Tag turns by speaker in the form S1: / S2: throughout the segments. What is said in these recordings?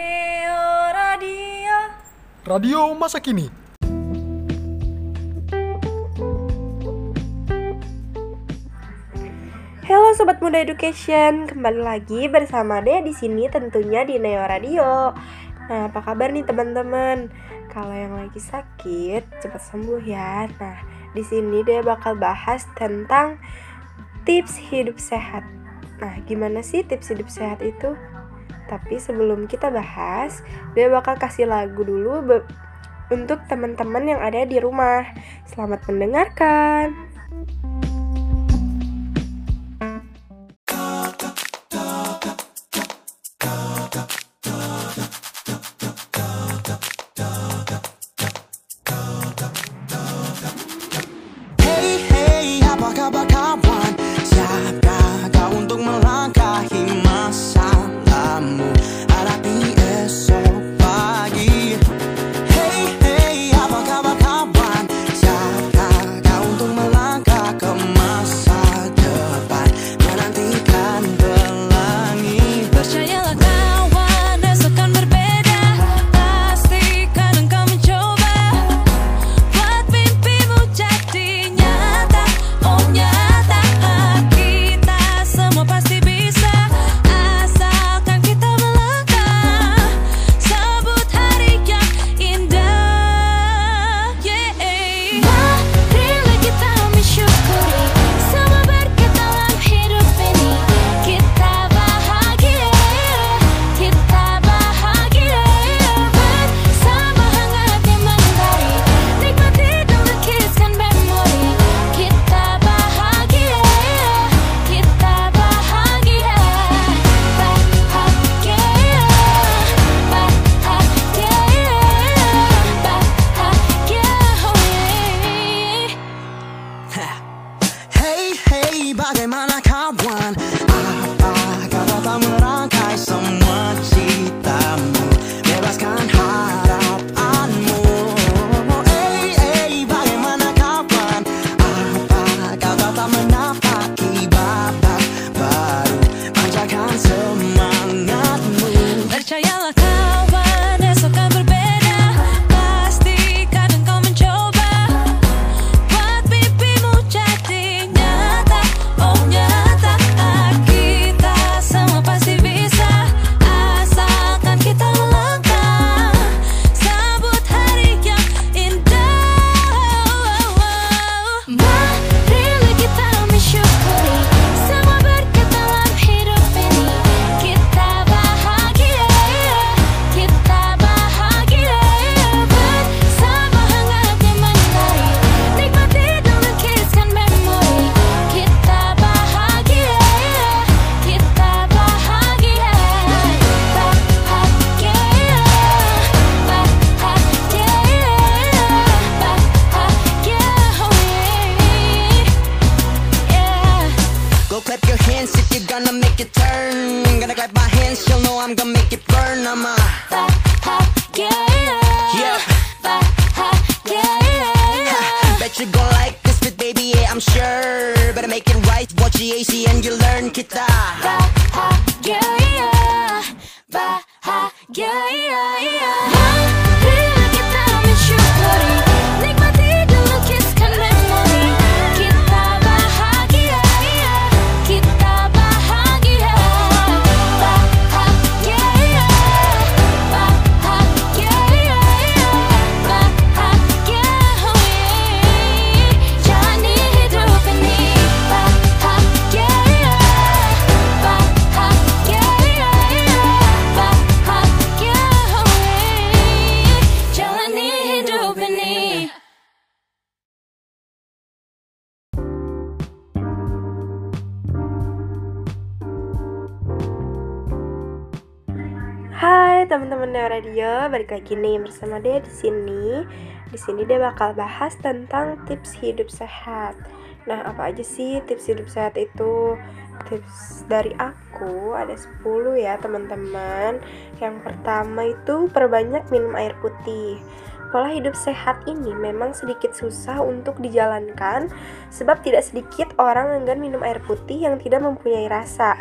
S1: Neo Radio.
S2: Radio masa kini.
S3: Halo Sobat Muda Education, kembali lagi bersama Dea di sini tentunya di Neo Radio. Nah, apa kabar nih teman-teman? Kalau yang lagi sakit, cepat sembuh ya. Nah, di sini Dea bakal bahas tentang tips hidup sehat. Nah, gimana sih tips hidup sehat itu? Tapi sebelum kita bahas, gue bakal kasih lagu dulu untuk teman-teman yang ada di rumah. Selamat mendengarkan. balik lagi nih bersama dia di sini. Di sini dia bakal bahas tentang tips hidup sehat. Nah, apa aja sih tips hidup sehat itu? Tips dari aku ada 10 ya, teman-teman. Yang pertama itu perbanyak minum air putih pola hidup sehat ini memang sedikit susah untuk dijalankan sebab tidak sedikit orang enggan minum air putih yang tidak mempunyai rasa.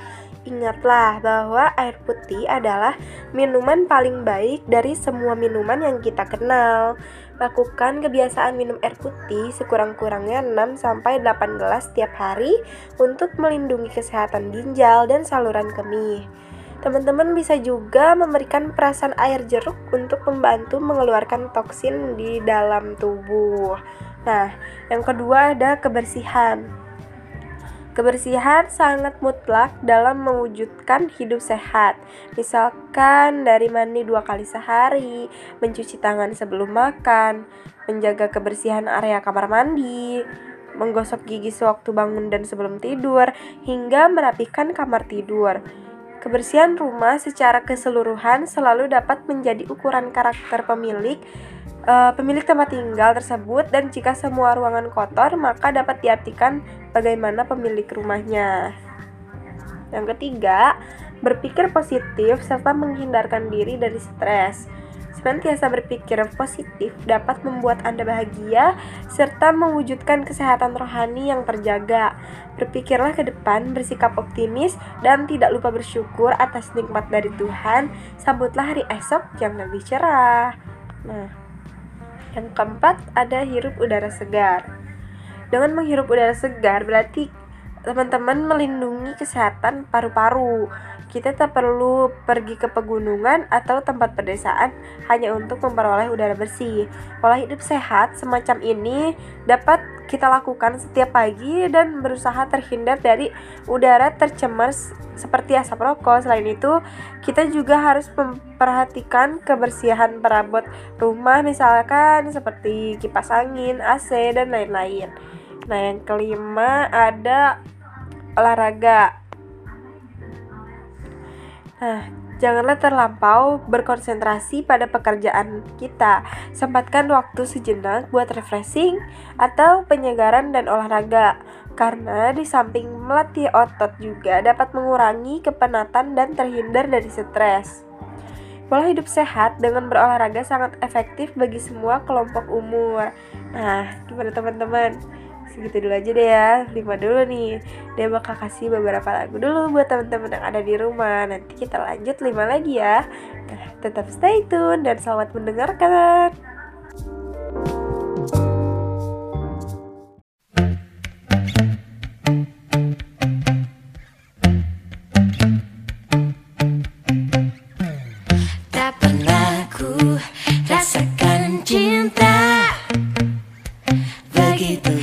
S3: Ingatlah bahwa air putih adalah
S4: minuman paling baik dari semua minuman yang kita kenal. Lakukan kebiasaan minum air putih sekurang-kurangnya 6-8 gelas setiap hari untuk melindungi kesehatan ginjal dan saluran kemih. Teman-teman bisa juga memberikan perasan air jeruk untuk membantu mengeluarkan toksin di dalam tubuh. Nah, yang kedua ada kebersihan. Kebersihan sangat mutlak dalam mewujudkan hidup sehat. Misalkan dari mandi dua kali sehari, mencuci tangan sebelum makan, menjaga kebersihan area kamar mandi, menggosok gigi sewaktu bangun dan sebelum tidur, hingga merapikan kamar tidur. Kebersihan rumah secara keseluruhan selalu dapat menjadi ukuran karakter pemilik eh, pemilik tempat tinggal tersebut dan jika semua ruangan kotor maka dapat diartikan bagaimana pemilik rumahnya. Yang ketiga, berpikir positif serta menghindarkan diri dari stres. Senantiasa berpikir positif dapat membuat Anda bahagia serta mewujudkan kesehatan rohani yang terjaga. Berpikirlah ke depan, bersikap optimis, dan tidak lupa bersyukur atas nikmat dari Tuhan. Sambutlah hari esok yang lebih cerah. Nah, yang keempat ada hirup udara segar. Dengan menghirup udara segar berarti teman-teman melindungi kesehatan paru-paru. Kita tak perlu pergi ke pegunungan atau tempat pedesaan hanya untuk memperoleh udara bersih. Pola hidup sehat semacam ini dapat kita lakukan setiap pagi dan berusaha terhindar dari udara tercemar seperti asap rokok. Selain itu, kita juga harus memperhatikan kebersihan perabot rumah misalkan seperti kipas angin, AC, dan lain-lain. Nah, yang kelima ada olahraga. Nah, janganlah terlampau berkonsentrasi pada pekerjaan kita. Sempatkan waktu sejenak buat refreshing atau penyegaran dan olahraga. Karena di samping melatih otot juga dapat mengurangi kepenatan dan terhindar dari stres. Pola hidup sehat dengan berolahraga sangat efektif bagi semua kelompok umur. Nah, gimana teman-teman? Segitu dulu aja deh ya, lima dulu nih. Dia bakal kasih beberapa lagu dulu buat teman-teman yang ada di rumah. Nanti kita lanjut lima lagi ya. Nah, tetap stay tune dan selamat mendengarkan.
S5: Rasakan cinta Begitu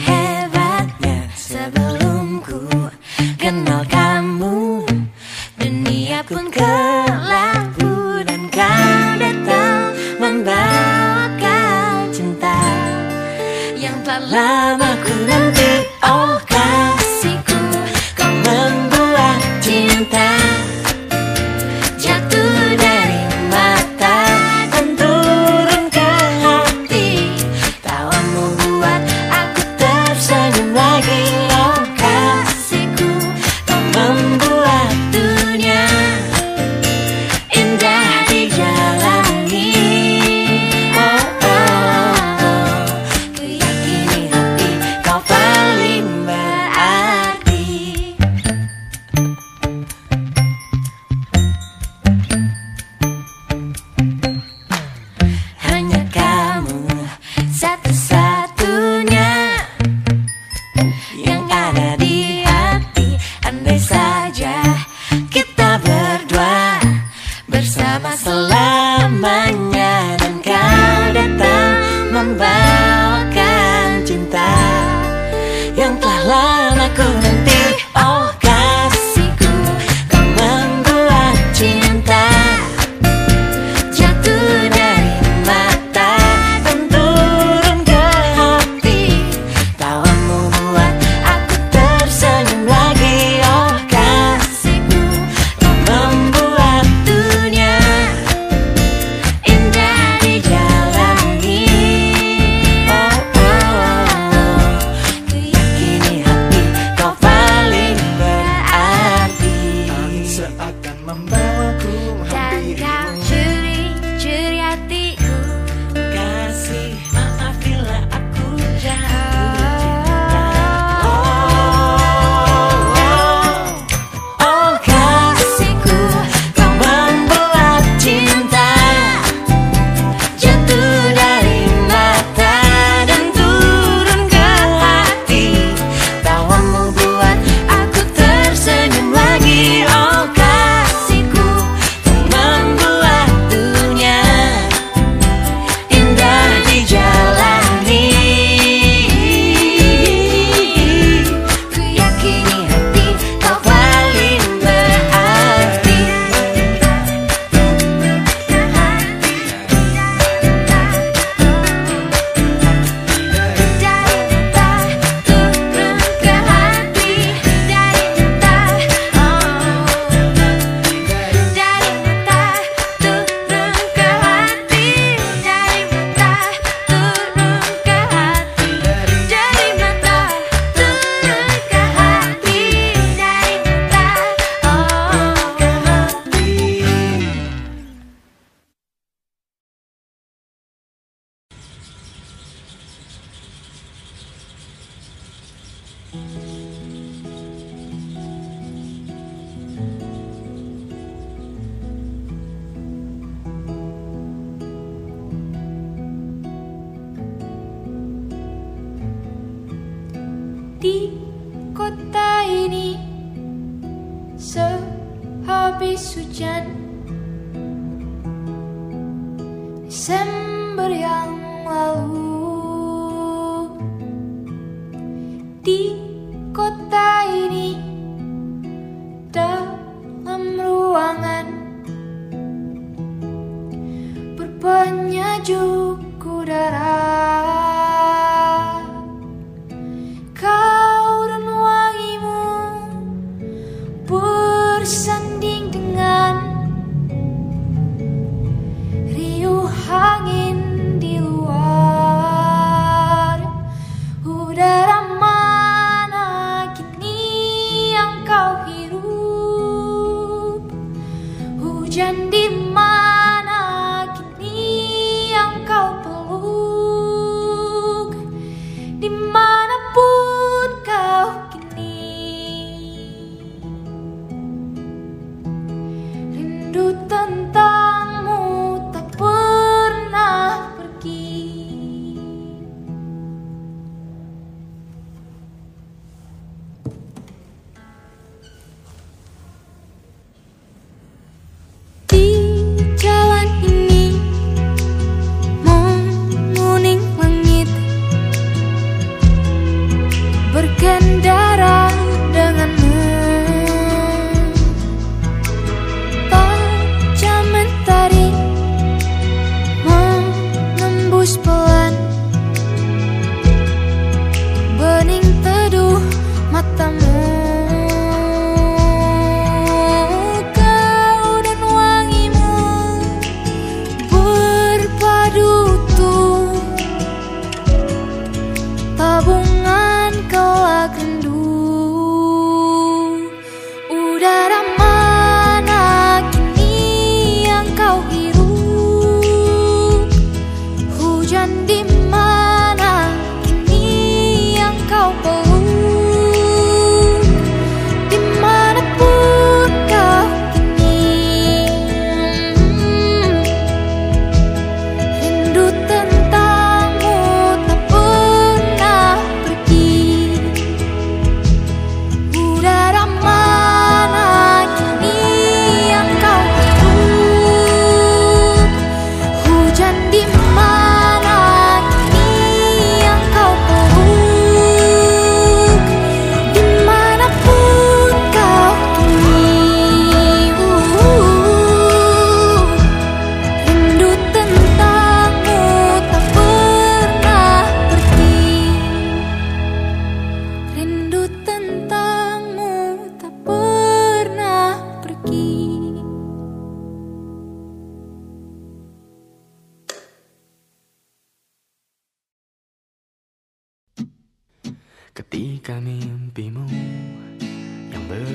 S6: berpenyejuk udara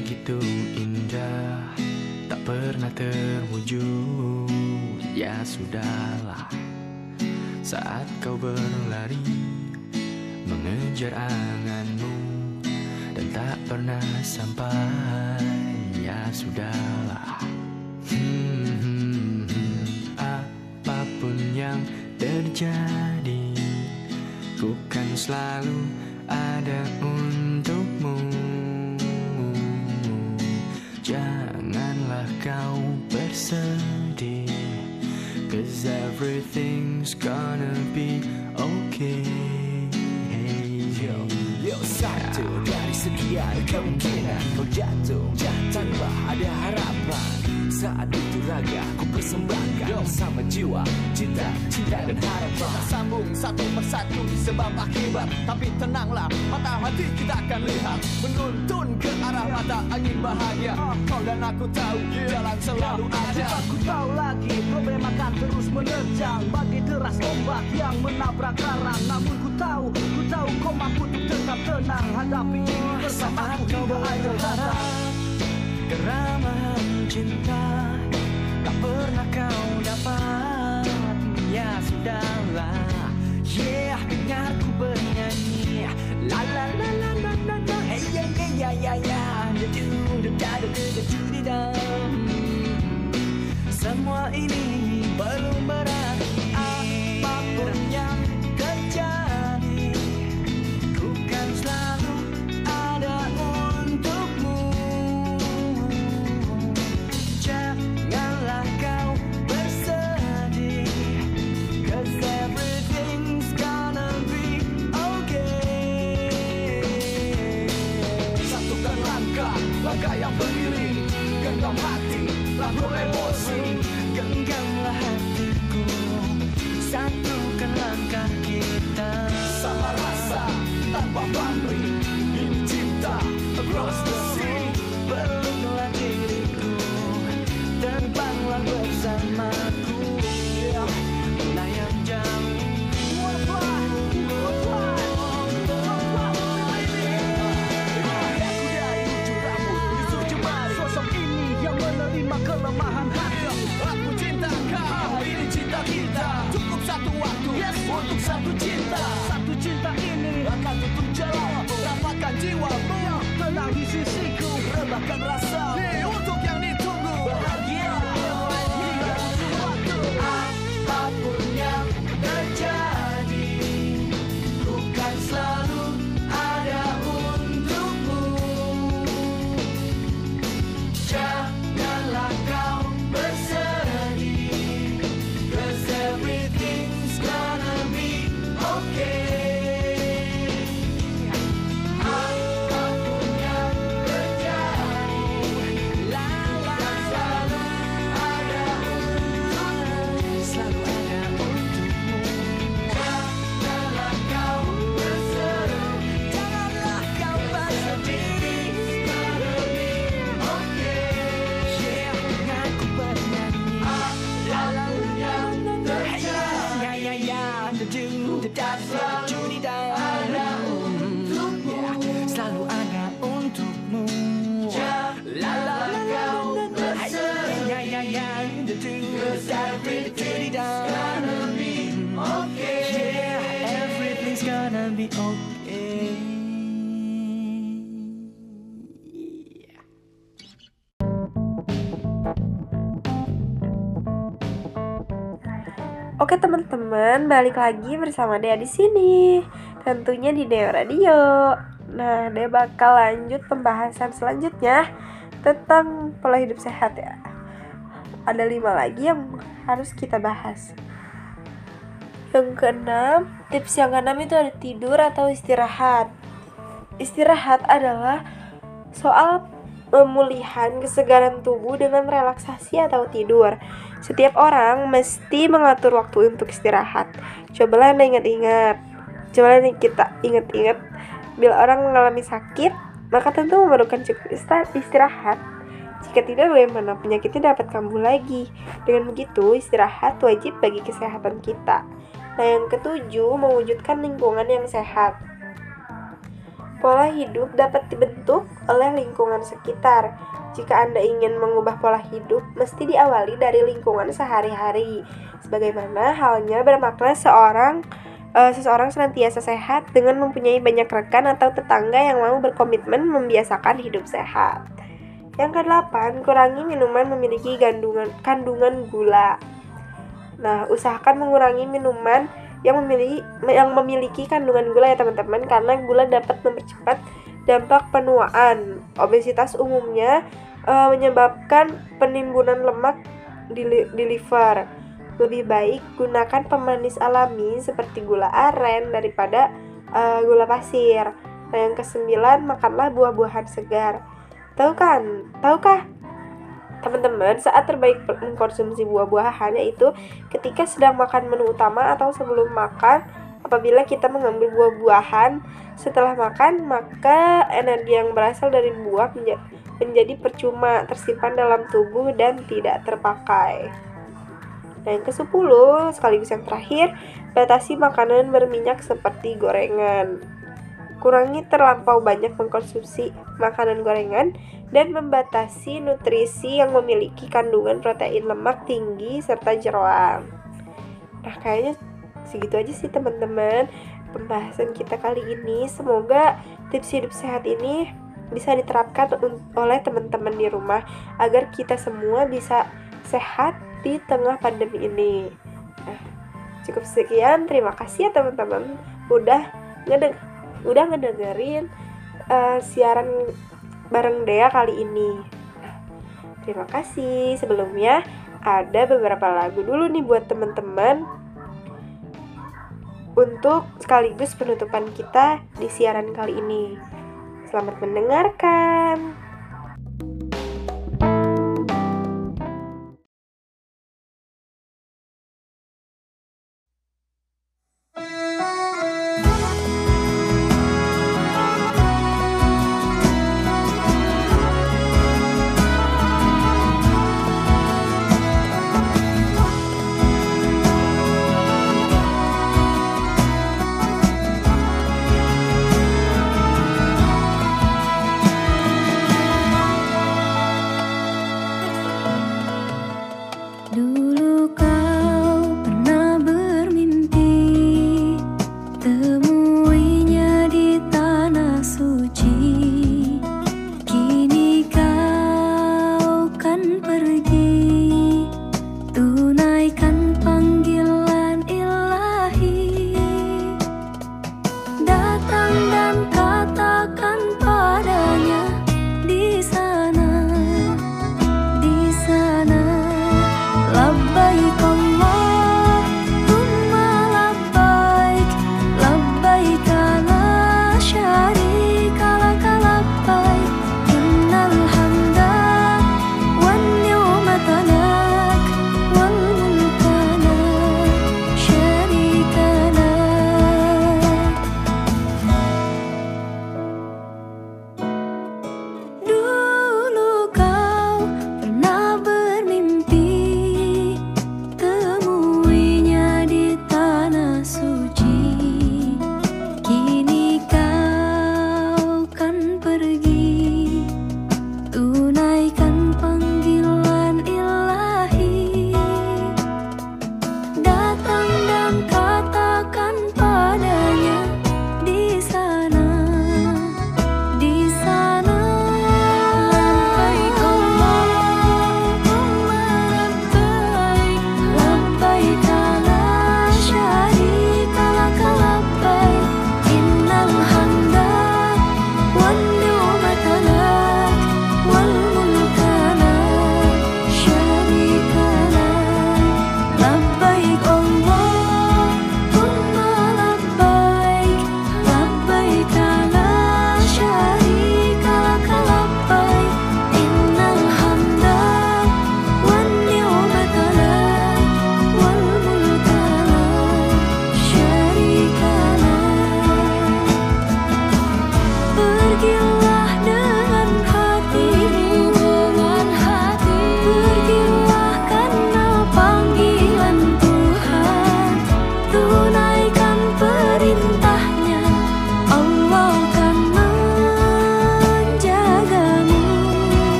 S7: begitu indah tak pernah terwujud, ya sudahlah. Saat kau berlari mengejar anganmu dan tak pernah sampai, ya sudahlah. Hmm, hmm, hmm. apa pun yang terjadi, ku kan selalu ada untukmu. Janganlah kau bersedih, cause everything's gonna be okay.
S8: Yo, yo satu dari sekian kemungkinan kau jatuh. Tanpa ada harapan. Saat itu raga ku persembahkan bersama jiwa, cinta, cinta dan harapan.
S9: Kita sambung satu persatu sebab akibat. Tapi tenanglah mata hati kita akan lihat. Arah angin bahagia. Kau dan aku tahu jalan selalu ada.
S8: Aku tahu lagi problem akan terus menerjang. Bagi deras ombak yang menabrak karang Namun ku tahu, ku tahu kau mampu untuk tetap tenang. Hadapi ini bersama aku hingga akhir datang
S7: Keramahan cinta tak pernah kau dapat. Ya sudahlah. Yeah dengar ku bernyanyi. La la la la la la la. Hey ya ya ya ya ini belum berarti apa pun yang terjadi Ku kan selalu ada untukmu. Janganlah kau bersedih Cause everything's gonna be okay. Satukan langkah, langkah yang beriring Genggam hati. Labur emosi Genggamlah hatiku. Satukan langkah kita. Sama rasa tanpa pamrih gonna be okay.
S4: Oke teman-teman, balik lagi bersama Dea di sini. Tentunya di Neo Radio. Nah, Dea bakal lanjut pembahasan selanjutnya tentang pola hidup sehat ya. Ada lima lagi yang harus kita bahas. Yang keenam, tips yang keenam itu ada tidur atau istirahat. Istirahat adalah soal pemulihan kesegaran tubuh dengan relaksasi atau tidur. Setiap orang mesti mengatur waktu untuk istirahat. Cobalah Anda ingat-ingat. Cobalah kita ingat-ingat bila orang mengalami sakit, maka tentu memerlukan cukup istirahat. Jika tidak, bagaimana penyakitnya dapat kambuh lagi? Dengan begitu, istirahat wajib bagi kesehatan kita. Nah, yang ketujuh, mewujudkan lingkungan yang sehat. Pola hidup dapat dibentuk oleh lingkungan sekitar. Jika Anda ingin mengubah pola hidup, mesti diawali dari lingkungan sehari-hari. Sebagaimana halnya bermakna seorang eh, seseorang senantiasa sehat dengan mempunyai banyak rekan atau tetangga yang mau berkomitmen membiasakan hidup sehat. Yang kedelapan, kurangi minuman memiliki kandungan kandungan gula. Nah, usahakan mengurangi minuman yang memiliki yang memiliki kandungan gula ya teman-teman karena gula dapat mempercepat dampak penuaan. Obesitas umumnya eh, menyebabkan penimbunan lemak di, di liver. Lebih baik gunakan pemanis alami seperti gula aren daripada eh, gula pasir. Nah, yang kesembilan makanlah buah-buahan segar. Tahu kan? Tahukah Teman-teman, saat terbaik mengkonsumsi buah-buahan yaitu ketika sedang makan menu utama atau sebelum makan. Apabila kita mengambil buah-buahan setelah makan, maka energi yang berasal dari buah menja- menjadi percuma, tersimpan dalam tubuh dan tidak terpakai. Nah, yang ke-10 sekaligus yang terakhir, batasi makanan berminyak seperti gorengan. Kurangi terlampau banyak mengkonsumsi makanan gorengan dan membatasi nutrisi yang memiliki kandungan protein lemak tinggi serta jeroan. Nah, kayaknya segitu aja sih teman-teman pembahasan kita kali ini. Semoga tips hidup sehat ini bisa diterapkan oleh teman-teman di rumah agar kita semua bisa sehat di tengah pandemi ini. Nah, cukup sekian. Terima kasih ya teman-teman udah ngedeng udah ngedengerin eh, siaran bareng Dea kali ini. Terima kasih. Sebelumnya ada beberapa lagu dulu nih buat teman-teman untuk sekaligus penutupan kita di siaran kali ini. Selamat mendengarkan.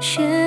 S2: 雪